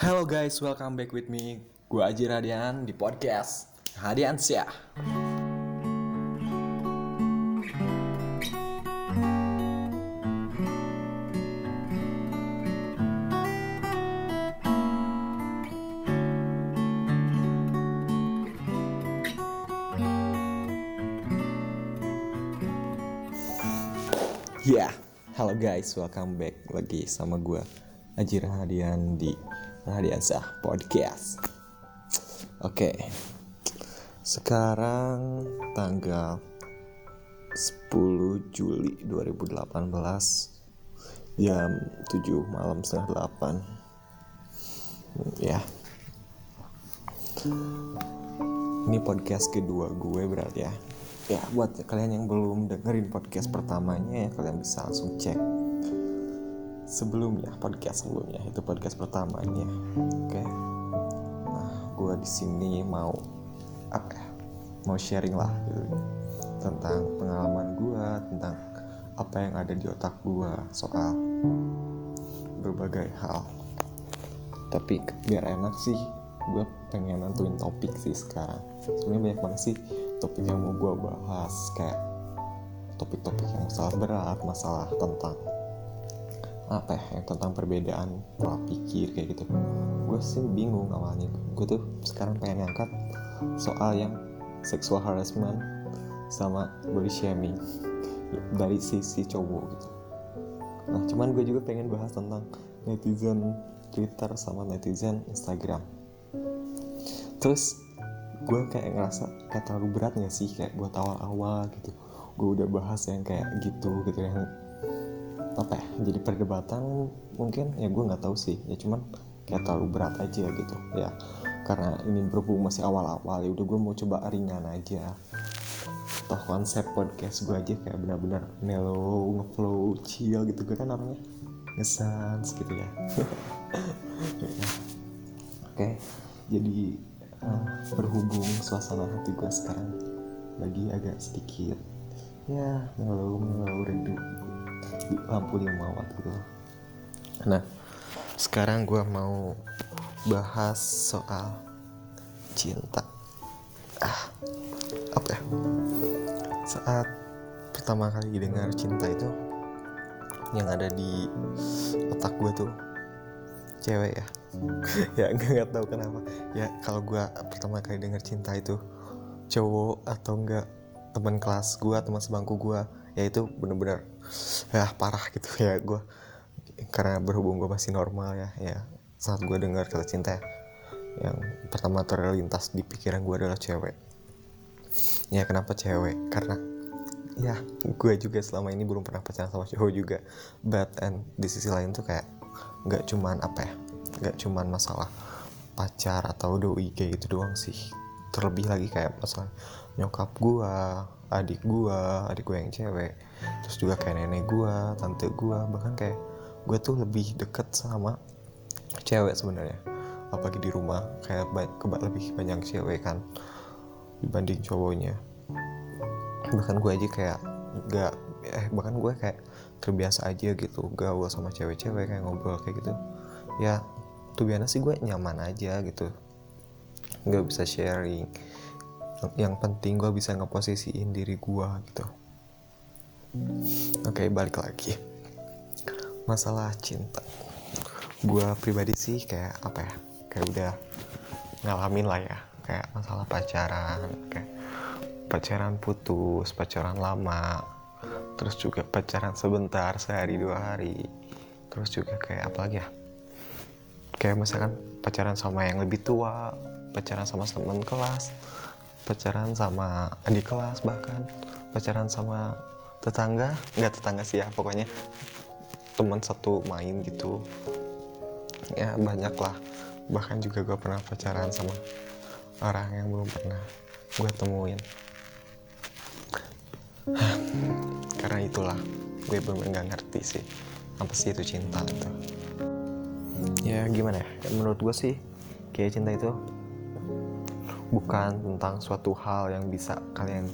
Hello guys, welcome back with me. Gue Aji Radian di podcast Hadian Syah. Ya, halo guys, welcome back lagi sama gue Aji Rahadian di Rahadiansah Podcast. Oke, sekarang tanggal 10 Juli 2018 jam 7 malam setengah 8 ya. Ini podcast kedua gue berarti ya. Ya buat kalian yang belum dengerin podcast pertamanya ya kalian bisa langsung cek sebelumnya podcast sebelumnya itu podcast pertamanya. Oke. Nah gue di sini mau apa ya mau sharing lah gitu. Tentang pengalaman gue tentang apa yang ada di otak gue soal berbagai hal. Tapi biar enak sih gue pengen nentuin topik sih sekarang. Sebenarnya banyak banget sih topik yang mau gue bahas kayak topik-topik yang masalah berat masalah tentang apa ya yang tentang perbedaan pola pikir kayak gitu. Gue sih bingung awalnya. Gue tuh sekarang pengen ngangkat soal yang sexual harassment sama body shaming dari sisi cowok gitu. Nah cuman gue juga pengen bahas tentang netizen Twitter sama netizen Instagram. Terus gue kayak ngerasa kayak terlalu berat gak sih kayak buat awal-awal gitu? Gue udah bahas yang kayak gitu gitu yang apa ya jadi perdebatan mungkin ya gue nggak tahu sih. Ya cuman kayak terlalu berat aja gitu ya. Karena ini berhubung masih awal-awal ya udah gue mau coba ringan aja. Toh konsep podcast gue aja kayak benar-benar mellow ngeflow chill gitu gue kan orangnya ngesans gitu ya. Oke jadi uh, berhubung suasana hati gue sekarang lagi agak sedikit ya mellow mellow redup lampu lima watt gitu nah sekarang gue mau bahas soal cinta. Ah apa ya? Saat pertama kali dengar cinta itu yang ada di otak gue tuh cewek ya. Ya nggak tahu kenapa. Ya kalau gue pertama kali dengar cinta itu cowok atau enggak teman kelas gue teman sebangku gue ya itu bener-bener ya parah gitu ya gue karena berhubung gue masih normal ya ya saat gue dengar kata cinta yang pertama terlintas di pikiran gue adalah cewek. Ya kenapa cewek? Karena ya gue juga selama ini belum pernah pacaran sama cowok juga. But and di sisi lain tuh kayak nggak cuman apa ya nggak cuman masalah pacar atau doi kayak gitu doang sih. Terlebih lagi kayak masalah nyokap gue adik gue adik gue yang cewek terus juga kayak nenek gue tante gue bahkan kayak gue tuh lebih deket sama cewek sebenarnya apalagi di rumah kayak kebak lebih banyak cewek kan dibanding cowoknya. Bahkan gue aja kayak gak eh bahkan gue kayak terbiasa aja gitu gaul sama cewek-cewek kayak ngobrol kayak gitu. Ya tuh biasa sih gue nyaman aja gitu nggak bisa sharing yang penting gue bisa ngeposisiin diri gue gitu. Oke balik lagi. Masalah cinta. Gue pribadi sih kayak apa ya kayak udah ngalamin lah ya. Kayak masalah pacaran kayak pacaran putus pacaran lama terus juga pacaran sebentar sehari dua hari. Terus juga kayak apa lagi ya kayak misalkan pacaran sama yang lebih tua pacaran sama teman kelas pacaran sama adik kelas bahkan. Pacaran sama tetangga nggak tetangga sih ya pokoknya teman satu main gitu. Ya banyak lah. Bahkan juga gue pernah pacaran sama orang yang belum pernah gue temuin. Karena itulah gue belum nggak ngerti sih apa sih itu cinta itu. Ya gimana ya? Menurut gue sih kayak cinta itu bukan tentang suatu hal yang bisa kalian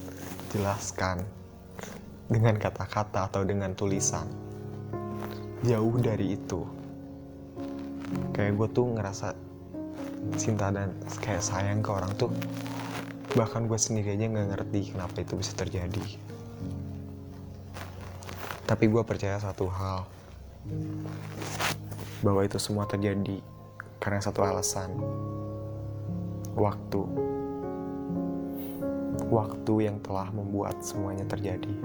jelaskan dengan kata-kata atau dengan tulisan. Jauh dari itu. Kayak gue tuh ngerasa cinta dan kayak sayang ke orang tuh bahkan gue sendiri aja nggak ngerti kenapa itu bisa terjadi. Tapi gue percaya satu hal bahwa itu semua terjadi karena satu alasan waktu. Waktu yang telah membuat semuanya terjadi.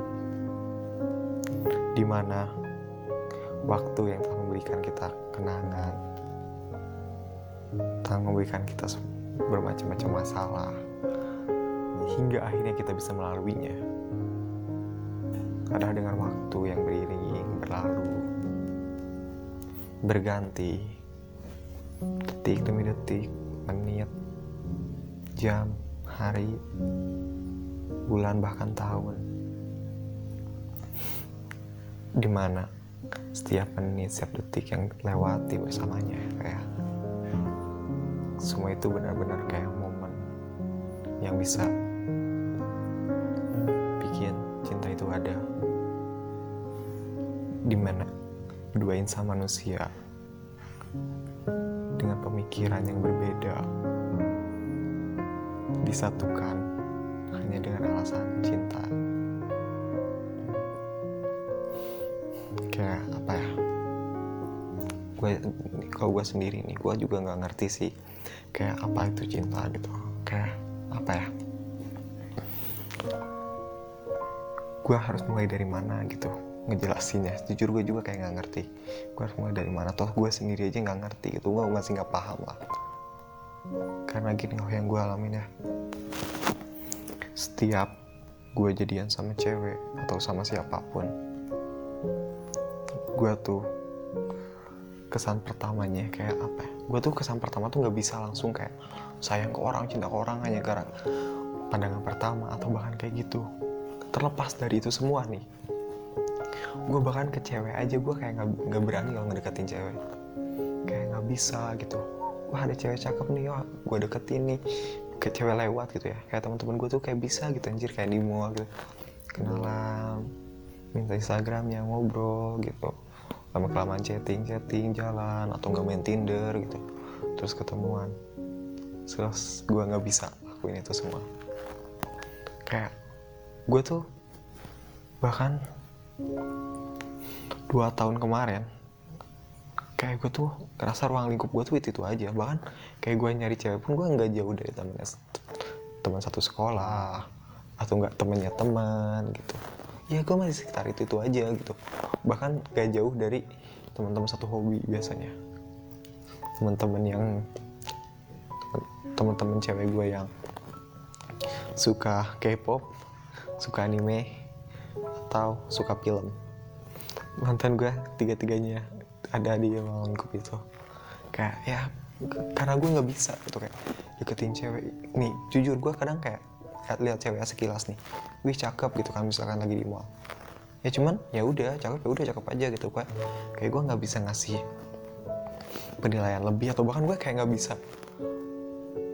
Di mana waktu yang telah memberikan kita kenangan telah memberikan kita bermacam-macam masalah hingga akhirnya kita bisa melaluinya. Adalah dengan waktu yang beriring berlalu berganti detik demi detik jam hari bulan bahkan tahun. Di mana setiap menit setiap detik yang lewati bersamanya kayak semua itu benar-benar kayak momen yang bisa bikin cinta itu ada. Di mana dua insan manusia dengan pemikiran yang berbeda disatukan hanya dengan alasan cinta. Kayak apa ya? Gue kalau gue sendiri nih gue juga nggak ngerti sih kayak apa itu cinta gitu. Kayak apa ya? Gue harus mulai dari mana gitu ngejelasinnya. Jujur gue juga kayak nggak ngerti. Gue harus mulai dari mana? Toh gue sendiri aja nggak ngerti gitu. Gue masih nggak paham lah karena gini loh yang gue alamin ya. Setiap gue jadian sama cewek atau sama siapa pun gue tuh kesan pertamanya kayak apa ya? gue tuh kesan pertama tuh nggak bisa langsung kayak sayang ke orang cinta ke orang hanya karena pandangan pertama atau bahkan kayak gitu. Terlepas dari itu semua nih gue bahkan ke cewek aja gue kayak nggak berani kalau ngedeketin cewek. Kayak nggak bisa gitu wah ada cewek cakep nih wah gue deketin nih. Ke cewek lewat gitu ya. Kayak teman-teman gue tuh kayak bisa gitu anjir kayak di mall gitu. Kenalan minta instagramnya ngobrol gitu. Lama kelamaan chatting chatting jalan atau nggak main tinder gitu. Terus ketemuan. Terus gue nggak bisa lakuin itu semua. Kayak gue tuh bahkan dua tahun kemarin kayak gue tuh ngerasa ruang lingkup gue tuh itu, itu aja. Bahkan kayak gue nyari cewek pun gue nggak jauh dari temen teman satu sekolah atau nggak temennya teman gitu. Ya gue masih sekitar itu itu aja gitu. Bahkan gak jauh dari teman-teman satu hobi biasanya. Teman-teman yang teman-teman cewek gue yang suka K-pop suka anime atau suka film. Mantan gue tiga-tiganya ada di lingkup itu. Kayak ya karena gue nggak bisa gitu kayak deketin cewek. Nih jujur gue kadang kayak lihat, cewek sekilas nih. Wih cakep gitu kan misalkan lagi di mall. Ya cuman ya udah cakep ya udah cakep aja gitu kayak kayak gue nggak bisa ngasih penilaian lebih atau bahkan gue kayak nggak bisa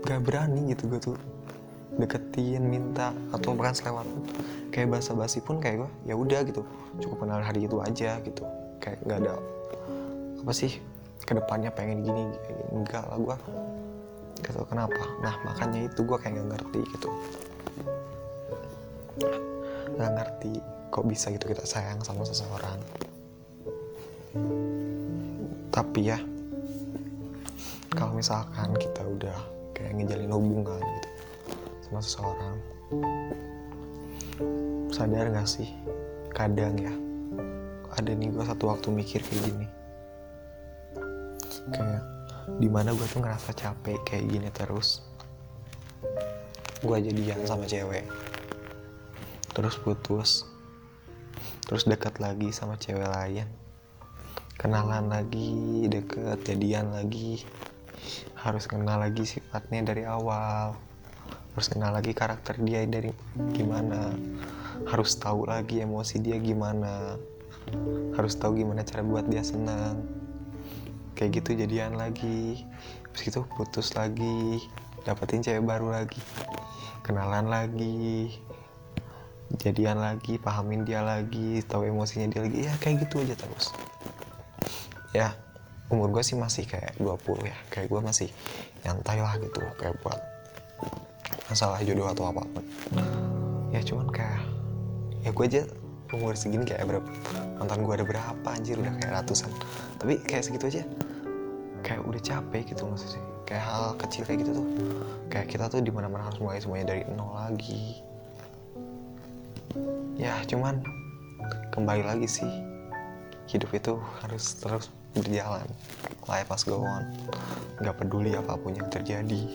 nggak berani gitu gue tuh deketin minta atau bahkan selewat. Kayak basa basi pun kayak gue ya udah gitu cukup kenal hari itu aja gitu. Kayak nggak ada apa sih? Ke depannya pengen gini, enggak lah gue gitu kenapa. Nah makanya itu gue kayak nggak ngerti gitu. Nggak ngerti kok bisa gitu kita sayang sama seseorang. Tapi ya kalau misalkan kita udah kayak ngejalin hubungan gitu sama seseorang sadar gak sih? Kadang ya ada nih gue satu waktu mikir kayak gini kayak di mana gue tuh ngerasa capek kayak gini terus. Gue jadian sama cewek. Terus putus. Terus dekat lagi sama cewek lain. Kenalan lagi deket jadian lagi. Harus kenal lagi sifatnya dari awal. Harus kenal lagi karakter dia dari gimana. Harus tahu lagi emosi dia gimana. Harus tahu gimana cara buat dia senang kayak gitu jadian lagi. Terus gitu putus lagi. Dapetin cewek baru lagi. Kenalan lagi. Jadian lagi pahamin dia lagi tahu emosinya dia lagi. Ya kayak gitu aja terus. Ya umur gue sih masih kayak 20 ya. Kayak gue masih nyantai lah gitu kayak buat masalah jodoh atau apa pun. Ya cuman kayak ya gue aja umur segini kayak berapa mantan gue ada berapa anjir udah kayak ratusan. Tapi kayak segitu aja. Kayak udah capek gitu maksudnya kayak hal kecil kayak gitu tuh. Kayak kita tuh di mana mana harus mulai semuanya dari nol lagi. Ya cuman kembali lagi sih. Hidup itu harus terus berjalan. Life must go on. Nggak peduli apa pun yang terjadi.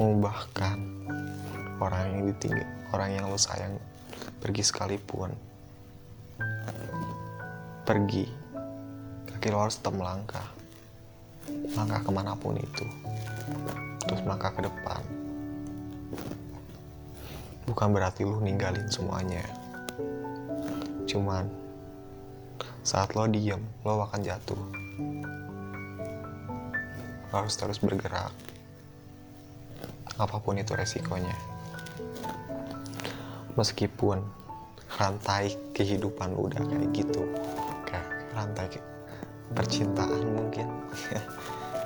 Mau bahkan orang yang ditinggal orang yang lo sayang pergi sekalipun. Pergi. Kaki lo harus tetap melangkah. Langkah ke mana pun itu. Terus melangkah ke depan. Bukan berarti lu ninggalin semuanya. Cuman saat lo diem lo akan jatuh. Lo harus terus bergerak. Apa pun itu resikonya meskipun rantai kehidupan udah kayak gitu. Kayak rantai percintaan mungkin.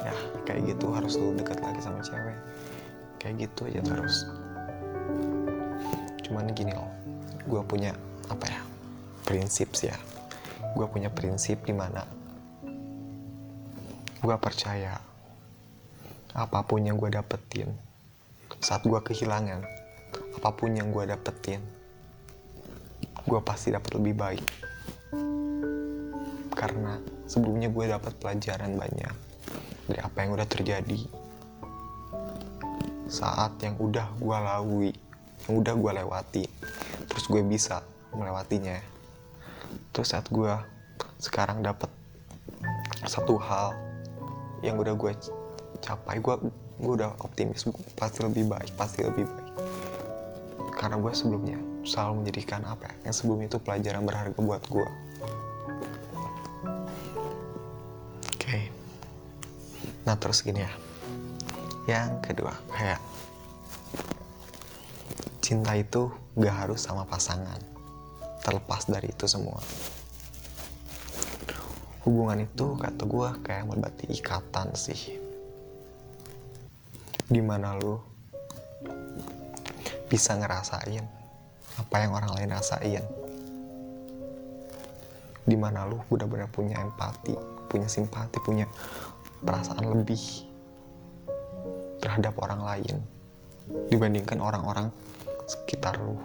Ya kayak gitu harus lu deket lagi sama cewek. Kayak gitu aja terus. Cuman gini loh gue punya apa ya prinsip sih ya. Gue punya prinsip di mana gue percaya apa pun yang gue dapetin saat gue kehilangan apa pun yang gue dapetin gue pasti dapat lebih baik. Karena sebelumnya gue dapat pelajaran banyak dari apa yang udah terjadi. Saat yang udah gue lalui yang udah gue lewati terus gue bisa melewatinya. Terus saat gue sekarang dapat satu hal yang udah gue capai gue gue udah optimis pasti lebih baik pasti lebih baik karena gue sebelumnya selalu menjadikan apa ya yang sebelumnya itu pelajaran berharga buat gue. Oke. Nah terus gini ya. Yang kedua kayak cinta itu gak harus sama pasangan. Terlepas dari itu semua. Hubungan itu kata gue kayak melibatkan ikatan sih. Di mana lu bisa ngerasain apa yang orang lain rasain. Di mana lu benar-benar punya empati punya simpati punya perasaan lebih terhadap orang lain dibandingkan orang-orang sekitar lu.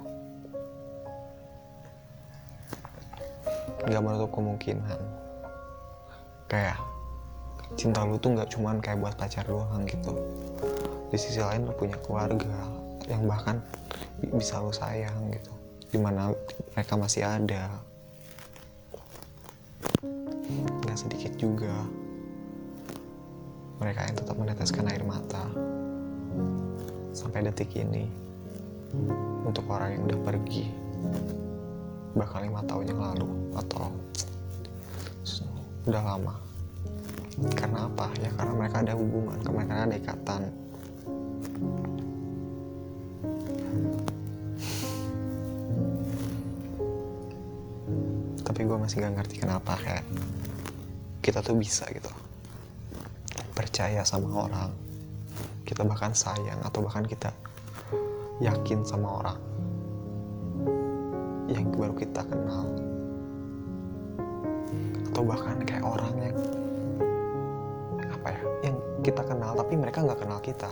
Nggak menutup kemungkinan. Kayak cinta lu tuh nggak cuman kayak buat pacar doang gitu. Di sisi lain lu punya keluarga yang bahkan bi- bisa lu sayang gitu. Di mana mereka masih ada. Nggak sedikit juga. Mereka yang tetap meneteskan air mata. Sampai detik ini untuk orang yang udah pergi bahkan lima tahun yang lalu atau udah lama. Karena apa? Ya karena mereka ada hubungan karena mereka ada ikatan tapi gue masih gak ngerti kenapa kayak kita tuh bisa gitu percaya sama orang. Kita bahkan sayang atau bahkan kita yakin sama orang yang baru kita kenal. Atau bahkan kayak orang yang apa ya yang kita kenal tapi mereka nggak kenal kita.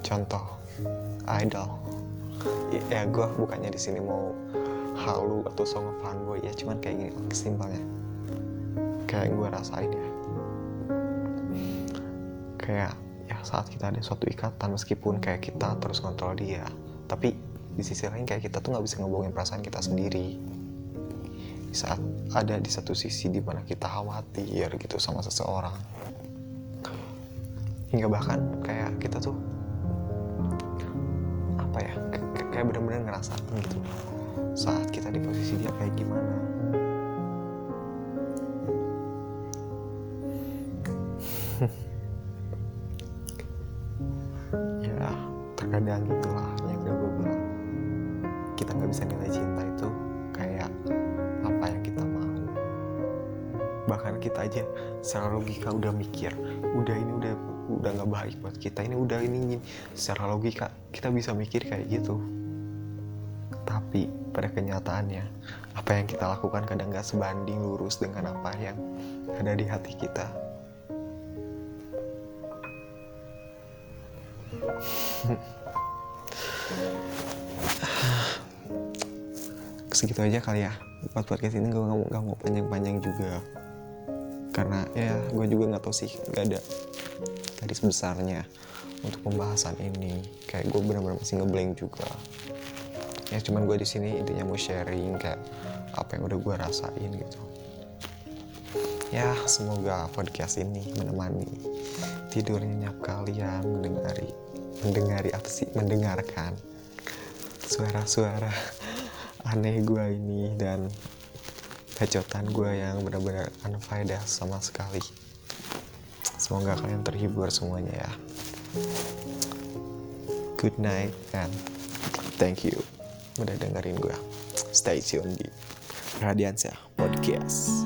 Contoh idol. Ya, ya gue bukannya di sini mau halu atau song fanboy ya cuman kayak gini simpelnya kayak gue rasain ya. Kayak ya saat kita ada suatu ikatan meskipun kayak kita terus kontrol dia tapi di sisi lain kayak kita tuh nggak bisa ngebohongin perasaan kita sendiri. Di saat ada di satu sisi di mana kita khawatir gitu sama seseorang. Hingga bahkan kayak kita tuh kayak bener-bener ngerasain gitu. Saat kita di posisi dia kayak gimana? Ya terkadang gitulah yang udah gue bilang. Kita nggak bisa nilai cinta itu kayak apa yang kita mau. Aja secara logika udah mikir udah ini udah udah nggak baik buat kita ini udah ini, ini. Secara logika kita bisa mikir kayak gitu pada kenyataannya apa yang kita lakukan kadang nggak sebanding lurus dengan apa yang ada di hati kita. Segitu aja kali ya. Buat podcast ini gue nggak mau panjang-panjang juga. Karena ya gue juga nggak tahu sih nggak ada garis besarnya untuk pembahasan ini. Kayak gue benar-benar masih ngeblank juga ya cuman gue di sini intinya mau sharing kayak apa yang udah gue rasain gitu. Ya semoga podcast ini menemani tidurnya nyap kalian mendengari mendengari apa sih? Mendengarkan suara-suara aneh gue ini dan bacotan gue yang benar-benar unfaedah sama sekali. Semoga kalian terhibur semuanya ya. Good night and thank you udah dengerin gue stay tune di Radiansyah Podcast